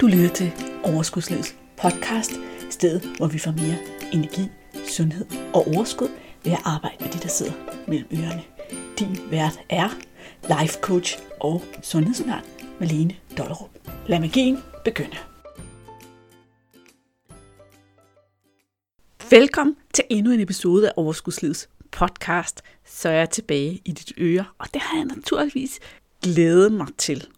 Du lytter til Overskudslivets podcast, stedet hvor vi får mere energi, sundhed og overskud ved at arbejde med de, der sidder mellem ørerne. Din vært er life coach og sundhedsundern Malene Dollerup. Lad magien begynde. Velkommen til endnu en episode af Overskudslivets podcast. Så er jeg tilbage i dit øre, og det har jeg naturligvis glædet mig til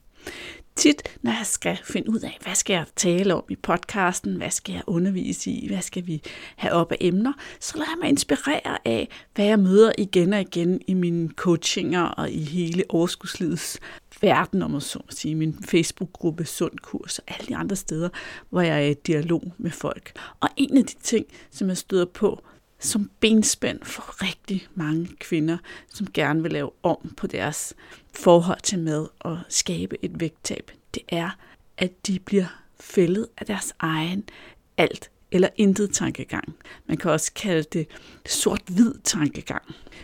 tit, når jeg skal finde ud af, hvad skal jeg tale om i podcasten, hvad skal jeg undervise i, hvad skal vi have op af emner, så lader jeg mig inspirere af, hvad jeg møder igen og igen i mine coachinger og i hele overskudslivets verden, om at så at sige, min Facebook-gruppe Sund Kurs og alle de andre steder, hvor jeg er i dialog med folk. Og en af de ting, som jeg støder på, som benspænd for rigtig mange kvinder, som gerne vil lave om på deres forhold til mad og skabe et vægttab, det er, at de bliver fældet af deres egen alt eller intet tankegang. Man kan også kalde det sort-hvid tankegang.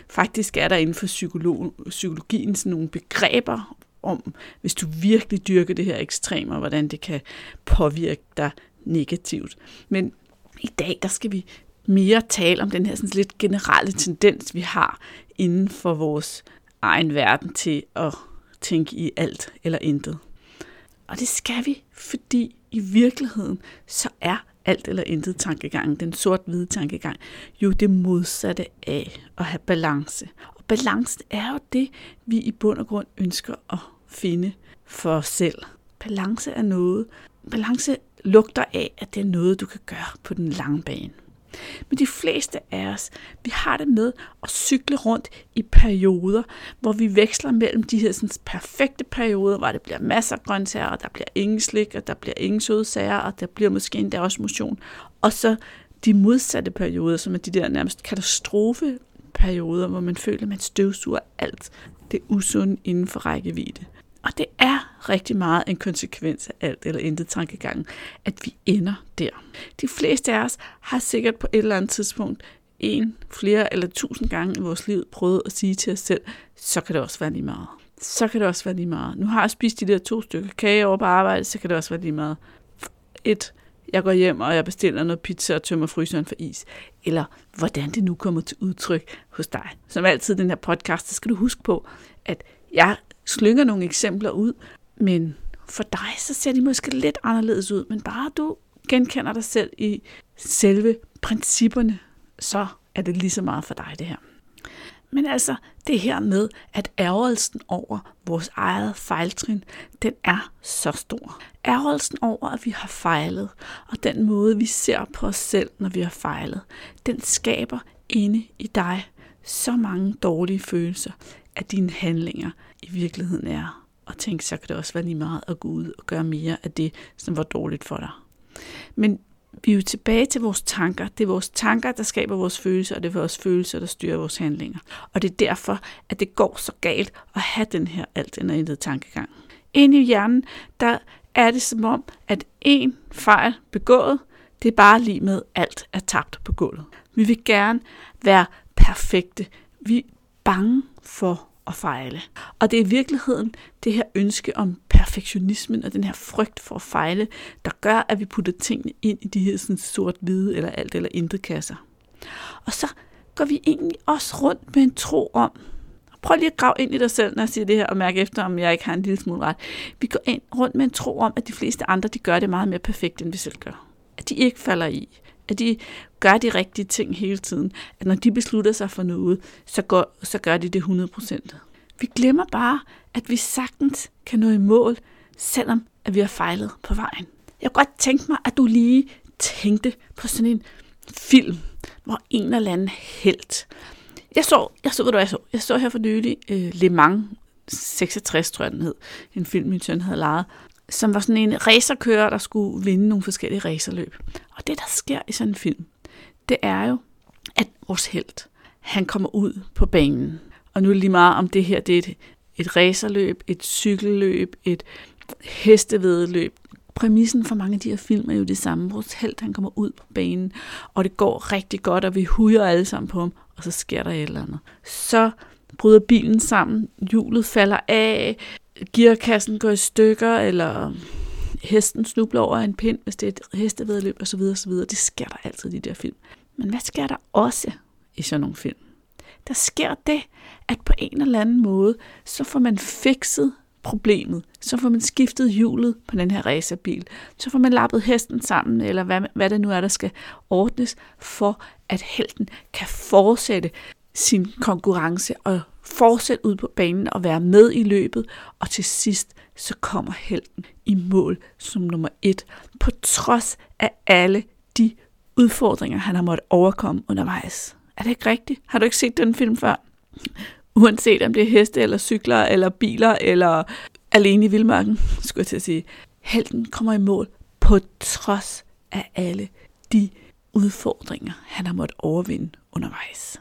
Faktisk er der inden for psykolog, psykologien sådan nogle begreber om, hvis du virkelig dyrker det her ekstremer, hvordan det kan påvirke dig negativt. Men i dag, der skal vi mere tale om den her sådan lidt generelle tendens, vi har inden for vores egen verden til at tænke i alt eller intet. Og det skal vi, fordi i virkeligheden så er alt eller intet tankegangen, den sort-hvide tankegang, jo det modsatte af at have balance. Og balance er jo det, vi i bund og grund ønsker at finde for os selv. Balance er noget, balance lugter af, at det er noget, du kan gøre på den lange bane. Men de fleste af os, vi har det med at cykle rundt i perioder, hvor vi veksler mellem de her sådan, perfekte perioder, hvor det bliver masser af grøntsager, og der bliver ingen slik, og der bliver ingen søde sager, og der bliver måske endda også motion. Og så de modsatte perioder, som er de der nærmest katastrofeperioder, hvor man føler, at man støvsuger alt det usunde inden for rækkevidde. Og det er rigtig meget en konsekvens af alt eller intet tankegangen, at vi ender der. De fleste af os har sikkert på et eller andet tidspunkt en, flere eller tusind gange i vores liv prøvet at sige til os selv, så kan det også være lige meget. Så kan det også være lige meget. Nu har jeg spist de der to stykker kage over på arbejde, så kan det også være lige meget. Et, jeg går hjem, og jeg bestiller noget pizza og tømmer fryseren for is. Eller hvordan det nu kommer til udtryk hos dig. Som altid i den her podcast, så skal du huske på, at jeg slynger nogle eksempler ud, men for dig så ser de måske lidt anderledes ud, men bare du genkender dig selv i selve principperne, så er det lige så meget for dig det her. Men altså, det her med, at ærgelsen over vores eget fejltrin, den er så stor. Ærgelsen over, at vi har fejlet, og den måde, vi ser på os selv, når vi har fejlet, den skaber inde i dig så mange dårlige følelser, at dine handlinger i virkeligheden er at tænke, så kan det også være lige meget at gå ud og gøre mere af det, som var dårligt for dig. Men vi er jo tilbage til vores tanker. Det er vores tanker, der skaber vores følelser, og det er vores følelser, der styrer vores handlinger. Og det er derfor, at det går så galt at have den her alt eller intet tankegang. Inde i hjernen, der er det som om, at en fejl begået, det er bare lige med, alt er tabt på gulvet. Vi vil gerne være perfekte. Vi er bange for at fejle. Og det er i virkeligheden det her ønske om perfektionismen og den her frygt for at fejle, der gør, at vi putter tingene ind i de her sådan sort-hvide eller alt eller intet kasser. Og så går vi egentlig også rundt med en tro om, prøv lige at grave ind i dig selv, når jeg siger det her, og mærke efter, om jeg ikke har en lille smule ret. Vi går ind rundt med en tro om, at de fleste andre, de gør det meget mere perfekt, end vi selv gør. At de ikke falder i. At de gør de rigtige ting hele tiden. At når de beslutter sig for noget, så, går, så gør de det 100%. Vi glemmer bare, at vi sagtens kan nå i mål, selvom at vi har fejlet på vejen. Jeg kunne godt tænke mig, at du lige tænkte på sådan en film, hvor en eller anden helt. Jeg så, jeg så, hvad du, jeg så, jeg så her for nylig uh, Le Mans 66, tror jeg den hed, en film, min søn havde lejet, som var sådan en racerkører, der skulle vinde nogle forskellige racerløb. Og det, der sker i sådan en film, det er jo, at vores held, han kommer ud på banen. Og nu er det lige meget om det her, det er et, et racerløb, et cykelløb, et hestevedløb. Præmissen for mange af de her film er jo det samme. Vores held, han kommer ud på banen, og det går rigtig godt, og vi huger alle sammen på ham, og så sker der et eller andet. Så bryder bilen sammen, hjulet falder af, gearkassen går i stykker, eller hesten snubler over en pind, hvis det er et hestevedløb osv. osv. Det sker der altid i de der film. Men hvad sker der også i sådan nogle film? Der sker det, at på en eller anden måde, så får man fikset problemet. Så får man skiftet hjulet på den her racerbil. Så får man lappet hesten sammen, eller hvad, hvad det nu er, der skal ordnes, for at helten kan fortsætte sin konkurrence og fortsætte ud på banen og være med i løbet. Og til sidst, så kommer helten i mål som nummer et, på trods af alle de udfordringer, han har måttet overkomme undervejs. Er det ikke rigtigt? Har du ikke set den film før? Uanset om det er heste, eller cykler, eller biler, eller alene i vildmarken, skulle jeg til at sige. Helten kommer i mål på trods af alle de udfordringer, han har måttet overvinde undervejs.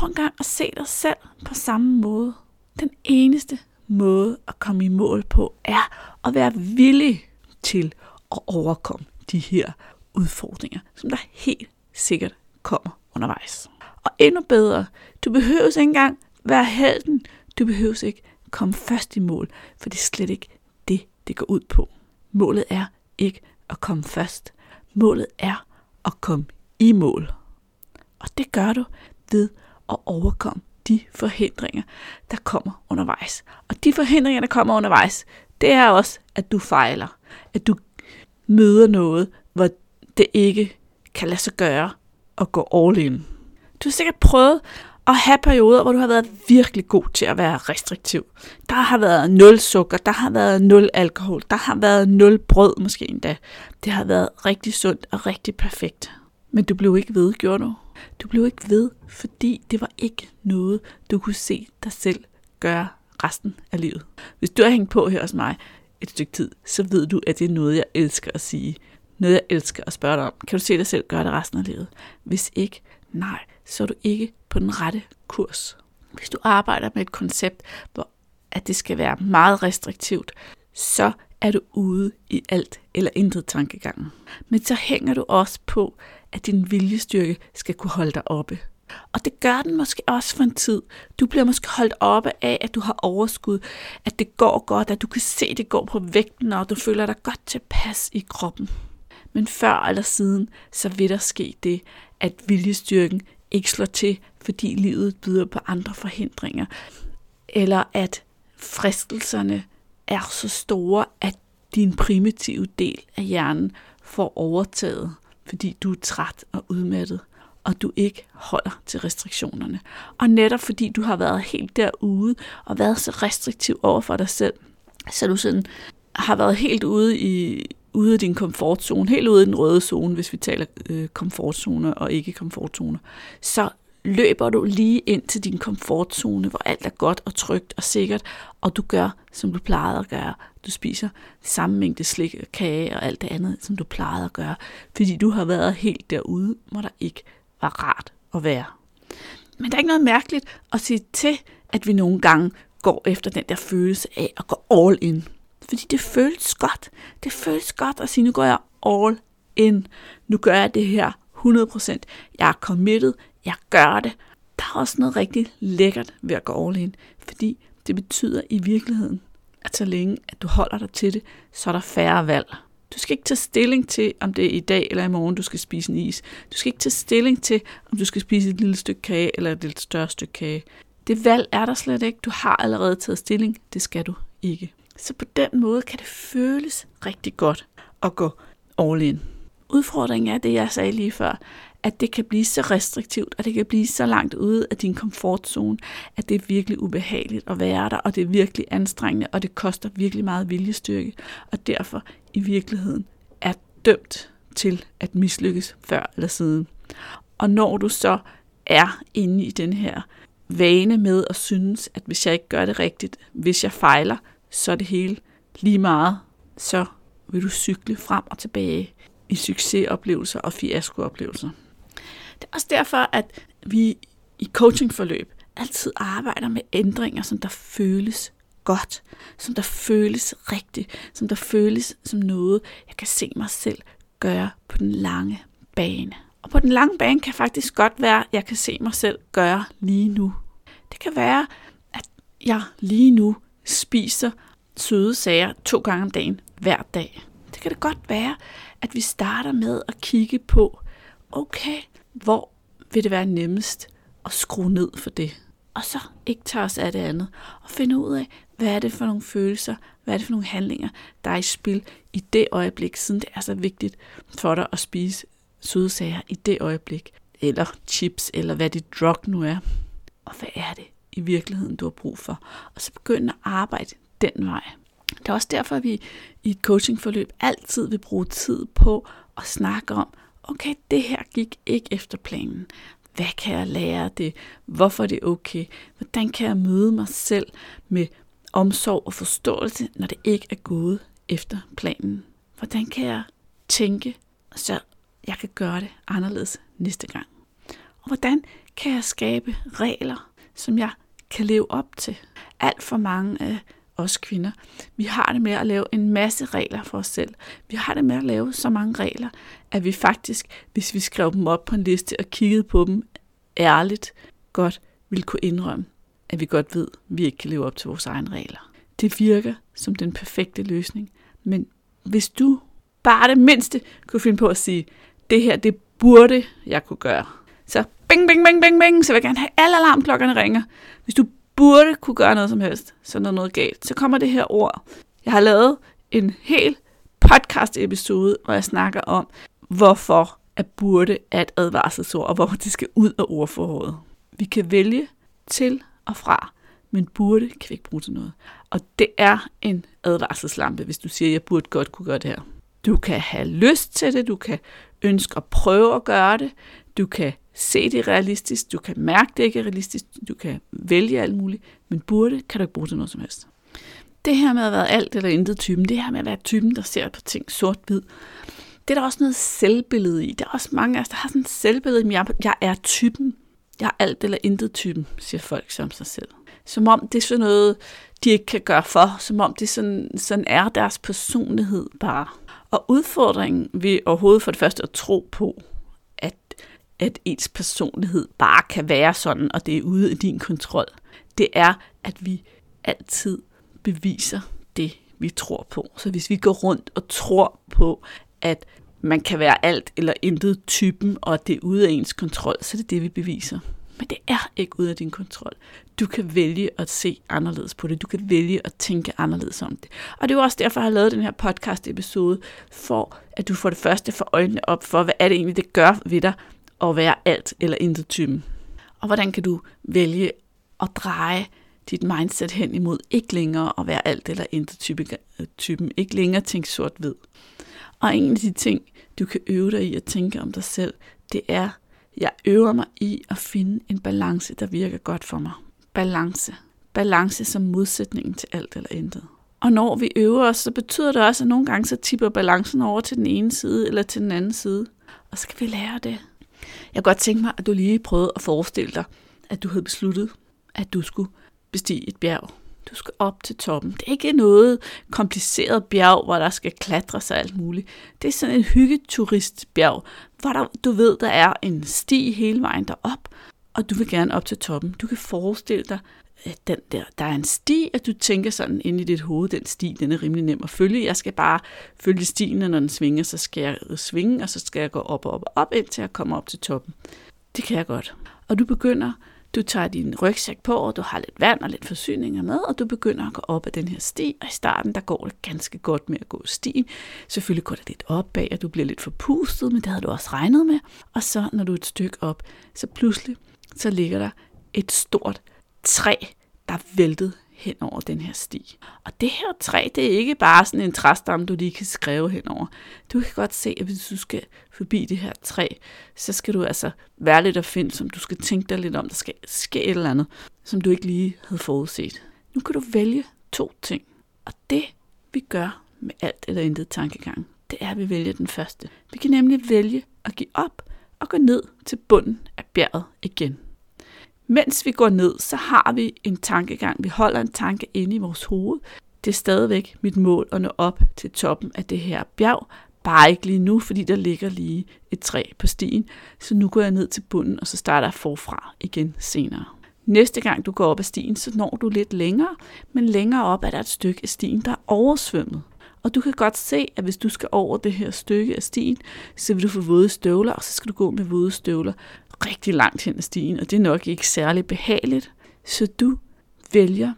Prøv en gang at se dig selv på samme måde. Den eneste måde at komme i mål på er at være villig til at overkomme de her udfordringer, som der helt sikkert kommer undervejs. Og endnu bedre, du behøver ikke engang være helten. Du behøver ikke komme først i mål, for det er slet ikke det, det går ud på. Målet er ikke at komme først. Målet er at komme i mål. Og det gør du ved at overkomme de forhindringer, der kommer undervejs. Og de forhindringer, der kommer undervejs, det er også, at du fejler. At du møder noget, hvor det ikke kan lade sig gøre at gå all in. Du har sikkert prøvet at have perioder, hvor du har været virkelig god til at være restriktiv. Der har været nul sukker, der har været nul alkohol, der har været nul brød måske endda. Det har været rigtig sundt og rigtig perfekt. Men du blev ikke ved, gjorde du? Du blev ikke ved, fordi det var ikke noget, du kunne se dig selv gøre resten af livet. Hvis du har hængt på her hos mig et stykke tid, så ved du, at det er noget, jeg elsker at sige. Noget, jeg elsker at spørge dig om. Kan du se dig selv gøre det resten af livet? Hvis ikke, nej, så er du ikke på den rette kurs. Hvis du arbejder med et koncept, hvor at det skal være meget restriktivt, så er du ude i alt eller intet tankegangen. Men så hænger du også på, at din viljestyrke skal kunne holde dig oppe. Og det gør den måske også for en tid. Du bliver måske holdt oppe af, at du har overskud, at det går godt, at du kan se, at det går på vægten, og du føler dig godt tilpas i kroppen. Men før eller siden, så vil der ske det, at viljestyrken ikke slår til, fordi livet byder på andre forhindringer. Eller at fristelserne er så store, at din primitive del af hjernen får overtaget, fordi du er træt og udmattet, og du ikke holder til restriktionerne. Og netop fordi du har været helt derude og været så restriktiv over for dig selv, så du sådan har været helt ude i ude af din komfortzone, helt ude i den røde zone, hvis vi taler øh, komfortzone og ikke komfortzone, så løber du lige ind til din komfortzone, hvor alt er godt og trygt og sikkert, og du gør, som du plejede at gøre. Du spiser samme mængde slik og kage og alt det andet, som du plejede at gøre, fordi du har været helt derude, hvor der ikke var rart at være. Men der er ikke noget mærkeligt at sige til, at vi nogle gange går efter den der følelse af at gå all in. Fordi det føles godt. Det føles godt at sige, nu går jeg all in. Nu gør jeg det her 100%. Jeg er committed. Jeg gør det. Der er også noget rigtig lækkert ved at gå all in. Fordi det betyder i virkeligheden, at så længe at du holder dig til det, så er der færre valg. Du skal ikke tage stilling til, om det er i dag eller i morgen, du skal spise en is. Du skal ikke tage stilling til, om du skal spise et lille stykke kage eller et lidt større stykke kage. Det valg er der slet ikke. Du har allerede taget stilling. Det skal du ikke. Så på den måde kan det føles rigtig godt at gå all in. Udfordringen er det, jeg sagde lige før, at det kan blive så restriktivt, og det kan blive så langt ude af din komfortzone, at det er virkelig ubehageligt at være der, og det er virkelig anstrengende, og det koster virkelig meget viljestyrke, og derfor i virkeligheden er dømt til at mislykkes før eller siden. Og når du så er inde i den her vane med at synes, at hvis jeg ikke gør det rigtigt, hvis jeg fejler, så er det hele lige meget, så vil du cykle frem og tilbage i succesoplevelser og fiaskooplevelser. Det er også derfor, at vi i coachingforløb altid arbejder med ændringer, som der føles godt, som der føles rigtigt, som der føles som noget, jeg kan se mig selv gøre på den lange bane. Og på den lange bane kan faktisk godt være, at jeg kan se mig selv gøre lige nu. Det kan være, at jeg lige nu spiser søde sager to gange om dagen hver dag. Det kan det godt være, at vi starter med at kigge på, okay, hvor vil det være nemmest at skrue ned for det? Og så ikke tage os af det andet, og finde ud af, hvad er det for nogle følelser, hvad er det for nogle handlinger, der er i spil i det øjeblik, siden det er så vigtigt for dig at spise søde sager i det øjeblik, eller chips, eller hvad dit drug nu er. Og hvad er det i virkeligheden, du har brug for? Og så begynde at arbejde den vej. Det er også derfor, at vi i et coachingforløb altid vil bruge tid på at snakke om, okay, det her gik ikke efter planen. Hvad kan jeg lære af det? Hvorfor er det okay? Hvordan kan jeg møde mig selv med omsorg og forståelse, når det ikke er gået efter planen? Hvordan kan jeg tænke, så jeg kan gøre det anderledes næste gang? Og hvordan kan jeg skabe regler, som jeg kan leve op til? Alt for mange af os kvinder, vi har det med at lave en masse regler for os selv. Vi har det med at lave så mange regler, at vi faktisk, hvis vi skrev dem op på en liste og kiggede på dem ærligt, godt ville kunne indrømme, at vi godt ved, at vi ikke kan leve op til vores egne regler. Det virker som den perfekte løsning, men hvis du bare det mindste kunne finde på at sige, det her, det burde jeg kunne gøre. Så bing, bing, bing, bing, bing, så vil jeg gerne have alle alarmklokkerne ringer. Hvis du burde kunne gøre noget som helst, så når noget galt. Så kommer det her ord. Jeg har lavet en hel podcast episode, hvor jeg snakker om, hvorfor at burde er et advarselsord, og hvorfor det skal ud af ordforrådet. Vi kan vælge til og fra, men burde kan vi ikke bruge til noget. Og det er en advarselslampe, hvis du siger, at jeg burde godt kunne gøre det her. Du kan have lyst til det, du kan ønske at prøve at gøre det, du kan se det realistisk, du kan mærke det ikke er realistisk, du kan vælge alt muligt, men burde kan du ikke bruge til noget som helst. Det her med at være alt eller intet typen, det her med at være typen, der ser på ting sort-hvid, det er der også noget selvbillede i. Der er også mange af os, der har sådan et selvbillede, men jeg, jeg er typen. Jeg er alt eller intet typen, siger folk som sig selv. Som om det er sådan noget, de ikke kan gøre for. Som om det sådan, sådan er deres personlighed bare. Og udfordringen ved overhovedet for det første at tro på, at ens personlighed bare kan være sådan, og det er ude af din kontrol, det er, at vi altid beviser det, vi tror på. Så hvis vi går rundt og tror på, at man kan være alt eller intet typen, og at det er ude af ens kontrol, så det er det, vi beviser. Men det er ikke ude af din kontrol. Du kan vælge at se anderledes på det. Du kan vælge at tænke anderledes om det. Og det er jo også derfor, jeg har lavet den her podcast-episode, for at du for det første får øjnene op for, hvad er det egentlig, det gør ved dig at være alt eller intet typen. Og hvordan kan du vælge at dreje dit mindset hen imod ikke længere at være alt eller intet øh, typen, ikke længere tænke sort-hvid. Og en af de ting, du kan øve dig i at tænke om dig selv, det er, jeg øver mig i at finde en balance, der virker godt for mig. Balance. Balance som modsætningen til alt eller intet. Og når vi øver os, så betyder det også, at nogle gange så tipper balancen over til den ene side eller til den anden side. Og så skal vi lære det. Jeg kan godt tænke mig, at du lige prøvede at forestille dig, at du havde besluttet, at du skulle bestige et bjerg. Du skal op til toppen. Det er ikke noget kompliceret bjerg, hvor der skal klatre sig alt muligt. Det er sådan en hyggeturistbjerg, hvor der, du ved, der er en sti hele vejen derop, og du vil gerne op til toppen. Du kan forestille dig, Øh, den der, der er en sti, at du tænker sådan ind i dit hoved, den sti, den er rimelig nem at følge. Jeg skal bare følge stien, og når den svinger, så skal jeg svinge, og så skal jeg gå op og op og op, indtil jeg kommer op til toppen. Det kan jeg godt. Og du begynder du tager din rygsæk på, og du har lidt vand og lidt forsyninger med, og du begynder at gå op ad den her sti, og i starten der går det ganske godt med at gå stien. Selvfølgelig går det lidt op bag, og du bliver lidt forpustet, men det havde du også regnet med. Og så når du er et stykke op, så pludselig så ligger der et stort træ, der væltede hen over den her sti. Og det her træ, det er ikke bare sådan en træstamme, du lige kan skrive henover. Du kan godt se, at hvis du skal forbi det her træ, så skal du altså være lidt at finde, som du skal tænke dig lidt om, der skal ske et eller andet, som du ikke lige havde forudset. Nu kan du vælge to ting. Og det vi gør med alt eller intet tankegang, det er, at vi vælger den første. Vi kan nemlig vælge at give op og gå ned til bunden af bjerget igen. Mens vi går ned, så har vi en tankegang. Vi holder en tanke inde i vores hoved. Det er stadigvæk mit mål at nå op til toppen af det her bjerg. Bare ikke lige nu, fordi der ligger lige et træ på stien. Så nu går jeg ned til bunden, og så starter jeg forfra igen senere. Næste gang du går op ad stien, så når du lidt længere, men længere op er der et stykke af stien, der er oversvømmet. Og du kan godt se, at hvis du skal over det her stykke af stien, så vil du få våde støvler, og så skal du gå med våde støvler rigtig langt hen ad stien, og det er nok ikke særlig behageligt. Så du vælger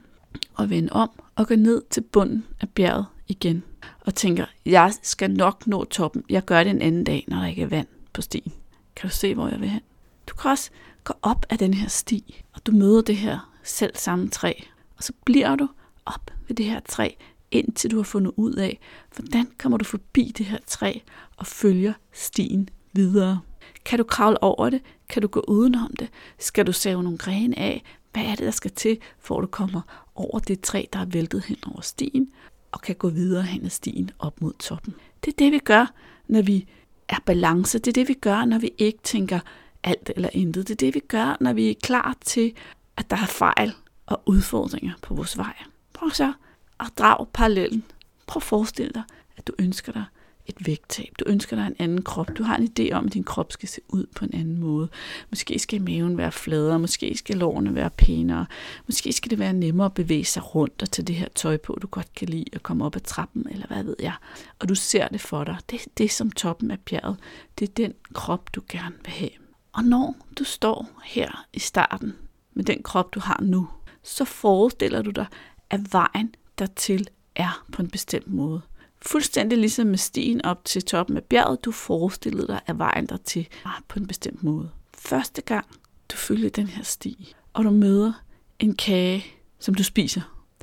at vende om og gå ned til bunden af bjerget igen, og tænker, jeg skal nok nå toppen. Jeg gør det en anden dag, når der ikke er vand på stien. Kan du se, hvor jeg vil hen? Du kan også gå op ad den her sti, og du møder det her selv samme træ. Og så bliver du op ved det her træ, indtil du har fundet ud af, hvordan kommer du forbi det her træ og følger stien videre. Kan du kravle over det? Kan du gå udenom det? Skal du save nogle grene af? Hvad er det, der skal til, for at du kommer over det træ, der er væltet hen over stien, og kan gå videre hen ad stien op mod toppen? Det er det, vi gør, når vi er balance. Det er det, vi gør, når vi ikke tænker alt eller intet. Det er det, vi gør, når vi er klar til, at der er fejl og udfordringer på vores vej. Prøv så at drage parallellen. Prøv at forestille dig, at du ønsker dig et vægttab. Du ønsker dig en anden krop. Du har en idé om, at din krop skal se ud på en anden måde. Måske skal maven være fladere, måske skal lårene være pænere, måske skal det være nemmere at bevæge sig rundt og tage det her tøj på, du godt kan lide at komme op ad trappen, eller hvad ved jeg. Og du ser det for dig. Det er det som toppen af bjerget. Det er den krop, du gerne vil have. Og når du står her i starten med den krop, du har nu, så forestiller du dig, at vejen dertil er på en bestemt måde. Fuldstændig ligesom med stien op til toppen af bjerget, du forestillede dig, at vejen dertil var på en bestemt måde. Første gang, du følger den her sti, og du møder en kage, som du spiser,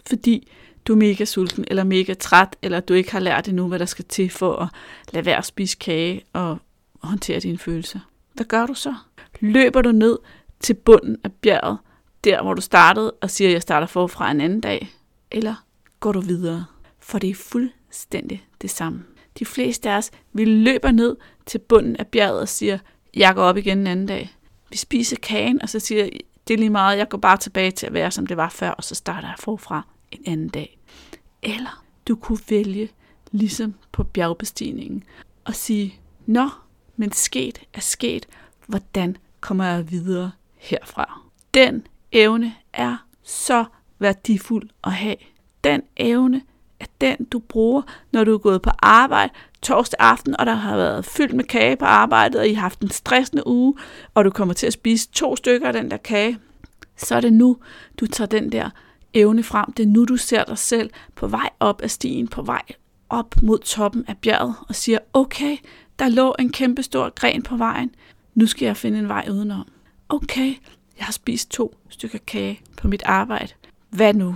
fordi du er mega sulten, eller mega træt, eller du ikke har lært endnu, hvad der skal til for at lade være at spise kage og håndtere dine følelser. Hvad gør du så? Løber du ned til bunden af bjerget, der hvor du startede, og siger, at jeg starter forfra en anden dag? Eller går du videre? For det er fuldstændig det samme. De fleste af os, vi løber ned til bunden af bjerget og siger, jeg går op igen en anden dag. Vi spiser kagen, og så siger det er lige meget, jeg går bare tilbage til at være, som det var før, og så starter jeg forfra en anden dag. Eller du kunne vælge, ligesom på bjergbestigningen, og sige, nå, men sket er sket, hvordan kommer jeg videre herfra? Den evne er så værdifuld at have. Den evne er den, du bruger, når du er gået på arbejde torsdag aften, og der har været fyldt med kage på arbejdet, og I har haft en stressende uge, og du kommer til at spise to stykker af den der kage. Så er det nu, du tager den der evne frem. Det er nu, du ser dig selv på vej op ad stien, på vej op mod toppen af bjerget, og siger, okay, der lå en kæmpe stor gren på vejen. Nu skal jeg finde en vej udenom. Okay, jeg har spist to stykker kage på mit arbejde. Hvad nu?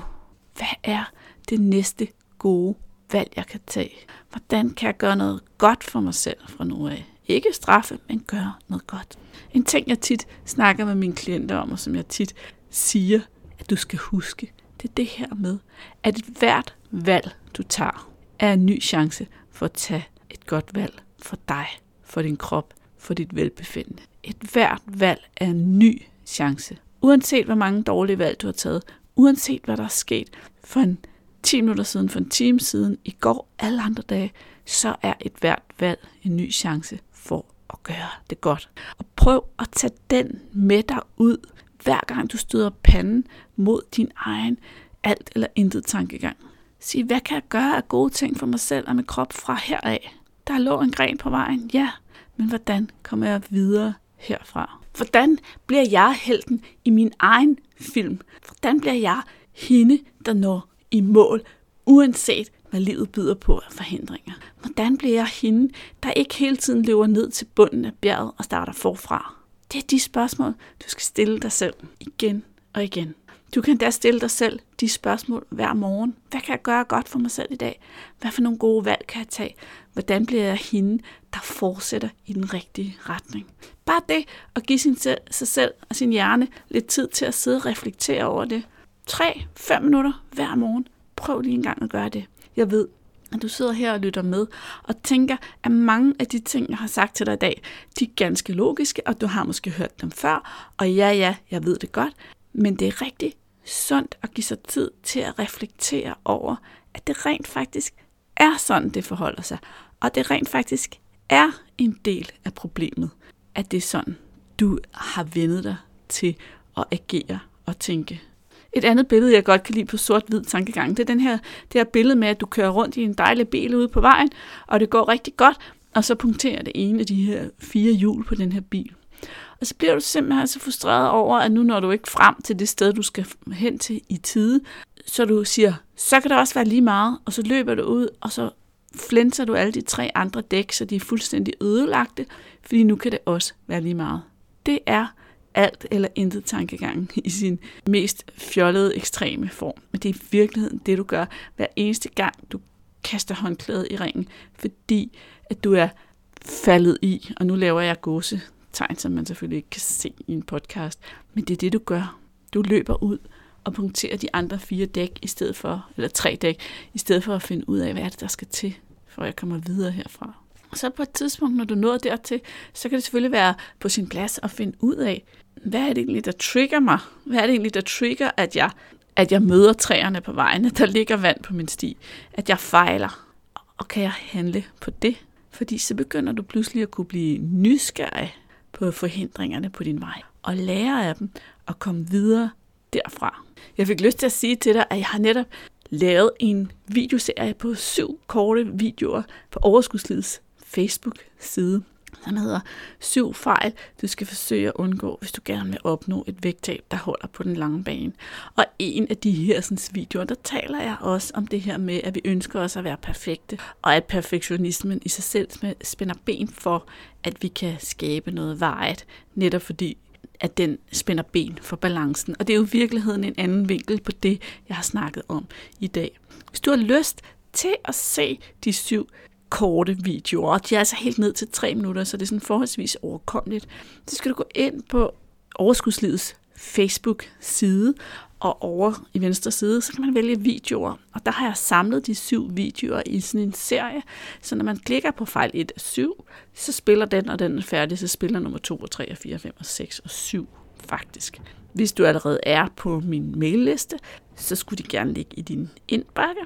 Hvad er det næste gode valg, jeg kan tage? Hvordan kan jeg gøre noget godt for mig selv fra nu af? Ikke straffe, men gøre noget godt. En ting, jeg tit snakker med mine klienter om, og som jeg tit siger, at du skal huske, det er det her med, at et hvert valg, du tager, er en ny chance for at tage et godt valg for dig, for din krop, for dit velbefindende. Et hvert valg er en ny chance. Uanset hvor mange dårlige valg du har taget, uanset hvad der er sket for en 10 minutter siden, for en time siden, i går, alle andre dage, så er et hvert valg en ny chance for at gøre det godt. Og prøv at tage den med dig ud, hver gang du støder panden mod din egen alt eller intet tankegang. Sig, hvad kan jeg gøre af gode ting for mig selv og min krop fra heraf? Der lå en gren på vejen, ja, men hvordan kommer jeg videre herfra? Hvordan bliver jeg helten i min egen film? Hvordan bliver jeg hende, der når i mål, uanset hvad livet byder på af forhindringer? Hvordan bliver jeg hende, der ikke hele tiden løber ned til bunden af bjerget og starter forfra? Det er de spørgsmål, du skal stille dig selv igen og igen. Du kan da stille dig selv de spørgsmål hver morgen. Hvad kan jeg gøre godt for mig selv i dag? Hvad for nogle gode valg kan jeg tage? Hvordan bliver jeg hende, der fortsætter i den rigtige retning? Bare det at give sin, sig selv og sin hjerne lidt tid til at sidde og reflektere over det. 3-5 minutter hver morgen. Prøv lige en gang at gøre det. Jeg ved, at du sidder her og lytter med og tænker, at mange af de ting, jeg har sagt til dig i dag, de er ganske logiske, og du har måske hørt dem før. Og ja, ja, jeg ved det godt, men det er rigtig sundt at give sig tid til at reflektere over, at det rent faktisk er sådan, det forholder sig. Og det rent faktisk er en del af problemet, at det er sådan, du har vendet dig til at agere og tænke. Et andet billede, jeg godt kan lide på sort-hvid tankegang, det er den her, det her billede med, at du kører rundt i en dejlig bil ude på vejen, og det går rigtig godt, og så punkterer det ene af de her fire hjul på den her bil. Og så bliver du simpelthen så frustreret over, at nu når du ikke frem til det sted, du skal hen til i tide, så du siger, så kan det også være lige meget, og så løber du ud, og så flænser du alle de tre andre dæk, så de er fuldstændig ødelagte, fordi nu kan det også være lige meget. Det er alt eller intet tankegang i sin mest fjollede ekstreme form. Men det er i virkeligheden det, du gør hver eneste gang, du kaster håndklædet i ringen, fordi at du er faldet i, og nu laver jeg gåse tegn, som man selvfølgelig ikke kan se i en podcast. Men det er det, du gør. Du løber ud og punkterer de andre fire dæk i stedet for, eller tre dæk, i stedet for at finde ud af, hvad er det, der skal til, for jeg kommer videre herfra. Og så på et tidspunkt, når du når dertil, så kan det selvfølgelig være på sin plads at finde ud af, hvad er det egentlig, der trigger mig? Hvad er det egentlig, der trigger, at jeg, at jeg møder træerne på vejen, at der ligger vand på min sti, at jeg fejler? Og kan jeg handle på det? Fordi så begynder du pludselig at kunne blive nysgerrig på forhindringerne på din vej, og lære af dem og komme videre derfra. Jeg fik lyst til at sige til dig, at jeg har netop lavet en videoserie på syv korte videoer på Overskudslivets Facebook-side, som hedder syv fejl, du skal forsøge at undgå, hvis du gerne vil opnå et vægttab, der holder på den lange bane. Og en af de her sådan, videoer, der taler jeg også om det her med, at vi ønsker os at være perfekte, og at perfektionismen i sig selv spænder ben for, at vi kan skabe noget vejet, netop fordi at den spænder ben for balancen. Og det er jo i virkeligheden en anden vinkel på det, jeg har snakket om i dag. Hvis du har lyst til at se de syv korte videoer, og de er altså helt ned til tre minutter, så det er sådan forholdsvis overkommeligt, så skal du gå ind på Overskudslivets Facebook-side, og over i venstre side, så kan man vælge videoer. Og der har jeg samlet de syv videoer i sådan en serie, så når man klikker på fejl 1 af 7, så spiller den, og den er færdig, så spiller nummer 2 og 3 og 4 5 og 6 og 7 faktisk. Hvis du allerede er på min mailliste, så skulle de gerne ligge i din indbakke.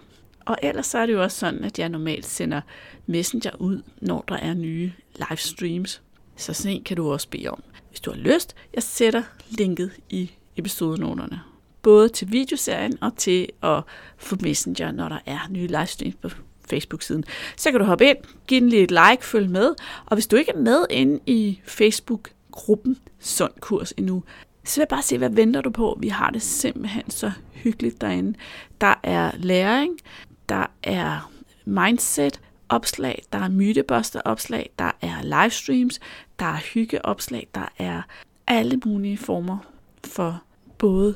Og ellers så er det jo også sådan, at jeg normalt sender Messenger ud, når der er nye livestreams. Så sådan en kan du også bede om. Hvis du har lyst, jeg sætter linket i episodenoterne. Både til videoserien og til at få Messenger, når der er nye livestreams på Facebook-siden. Så kan du hoppe ind, give den lige et like, følg med. Og hvis du ikke er med inde i Facebook-gruppen Sund Kurs endnu, så vil jeg bare se, hvad venter du på? Vi har det simpelthen så hyggeligt derinde. Der er læring, der er mindset, opslag, der er mytebuster opslag, der er livestreams, der er hyggeopslag, der er alle mulige former for både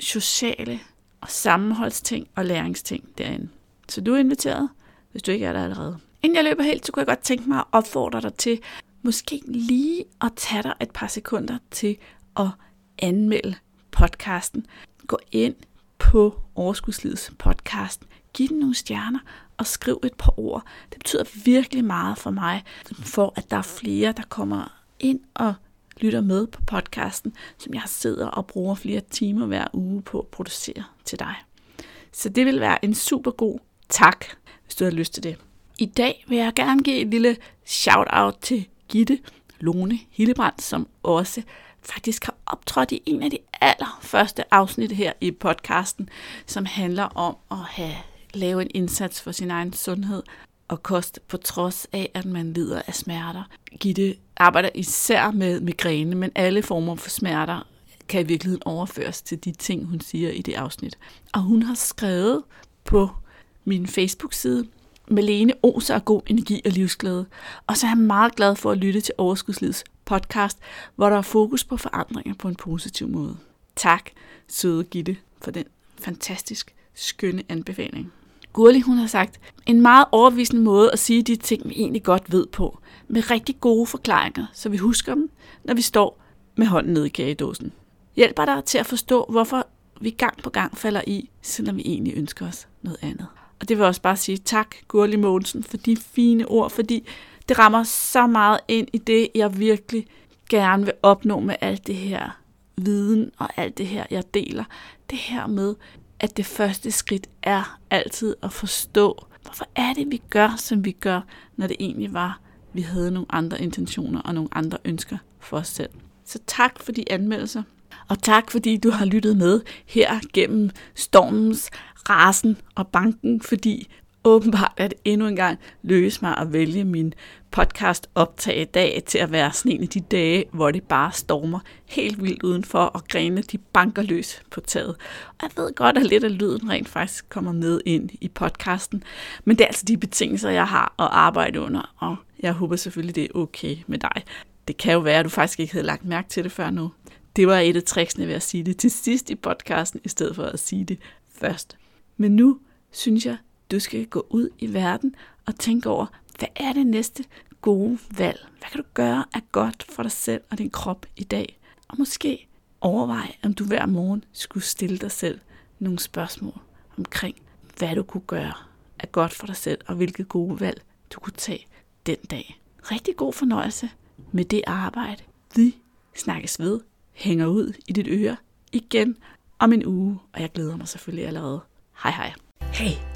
sociale og sammenholdsting og læringsting derinde. Så du er inviteret, hvis du ikke er der allerede. Inden jeg løber helt, så kunne jeg godt tænke mig at opfordre dig til måske lige at tage dig et par sekunder til at anmelde podcasten. Gå ind på Overskudslivets podcast giv den nogle stjerner og skriv et par ord. Det betyder virkelig meget for mig, for at der er flere, der kommer ind og lytter med på podcasten, som jeg sidder og bruger flere timer hver uge på at producere til dig. Så det vil være en super god tak, hvis du har lyst til det. I dag vil jeg gerne give et lille shout-out til Gitte Lone Hillebrand, som også faktisk har optrådt i en af de allerførste afsnit her i podcasten, som handler om at have lave en indsats for sin egen sundhed og kost, på trods af, at man lider af smerter. Gitte arbejder især med migræne, men alle former for smerter kan i virkeligheden overføres til de ting, hun siger i det afsnit. Og hun har skrevet på min Facebook-side, Malene oser af god energi og livsglæde. Og så er jeg meget glad for at lytte til Overskudslivets podcast, hvor der er fokus på forandringer på en positiv måde. Tak, søde Gitte, for den fantastisk skønne anbefaling. Gurli, hun har sagt, en meget overbevisende måde at sige de ting, vi egentlig godt ved på, med rigtig gode forklaringer, så vi husker dem, når vi står med hånden nede i kagedåsen. Hjælper dig til at forstå, hvorfor vi gang på gang falder i, selvom vi egentlig ønsker os noget andet. Og det vil også bare sige tak, Gurli Mogensen, for de fine ord, fordi det rammer så meget ind i det, jeg virkelig gerne vil opnå med alt det her viden og alt det her, jeg deler. Det her med, at det første skridt er altid at forstå, hvorfor er det, vi gør, som vi gør, når det egentlig var, vi havde nogle andre intentioner og nogle andre ønsker for os selv. Så tak for de anmeldelser. Og tak fordi du har lyttet med her gennem stormens, rasen og banken, fordi åbenbart at endnu en gang løse mig at vælge min podcast optag i dag til at være sådan en af de dage, hvor det bare stormer helt vildt udenfor, og grene de banker løs på taget. Og jeg ved godt, at lidt af lyden rent faktisk kommer med ind i podcasten, men det er altså de betingelser, jeg har at arbejde under, og jeg håber selvfølgelig, det er okay med dig. Det kan jo være, at du faktisk ikke havde lagt mærke til det før nu. Det var et af tricksene ved at sige det til sidst i podcasten, i stedet for at sige det først. Men nu synes jeg, du skal gå ud i verden og tænke over, hvad er det næste gode valg? Hvad kan du gøre af godt for dig selv og din krop i dag? Og måske overvej, om du hver morgen skulle stille dig selv nogle spørgsmål omkring, hvad du kunne gøre af godt for dig selv, og hvilke gode valg du kunne tage den dag. Rigtig god fornøjelse med det arbejde. Vi snakkes ved, hænger ud i dit øre igen om en uge, og jeg glæder mig selvfølgelig allerede. Hej hej. Hey,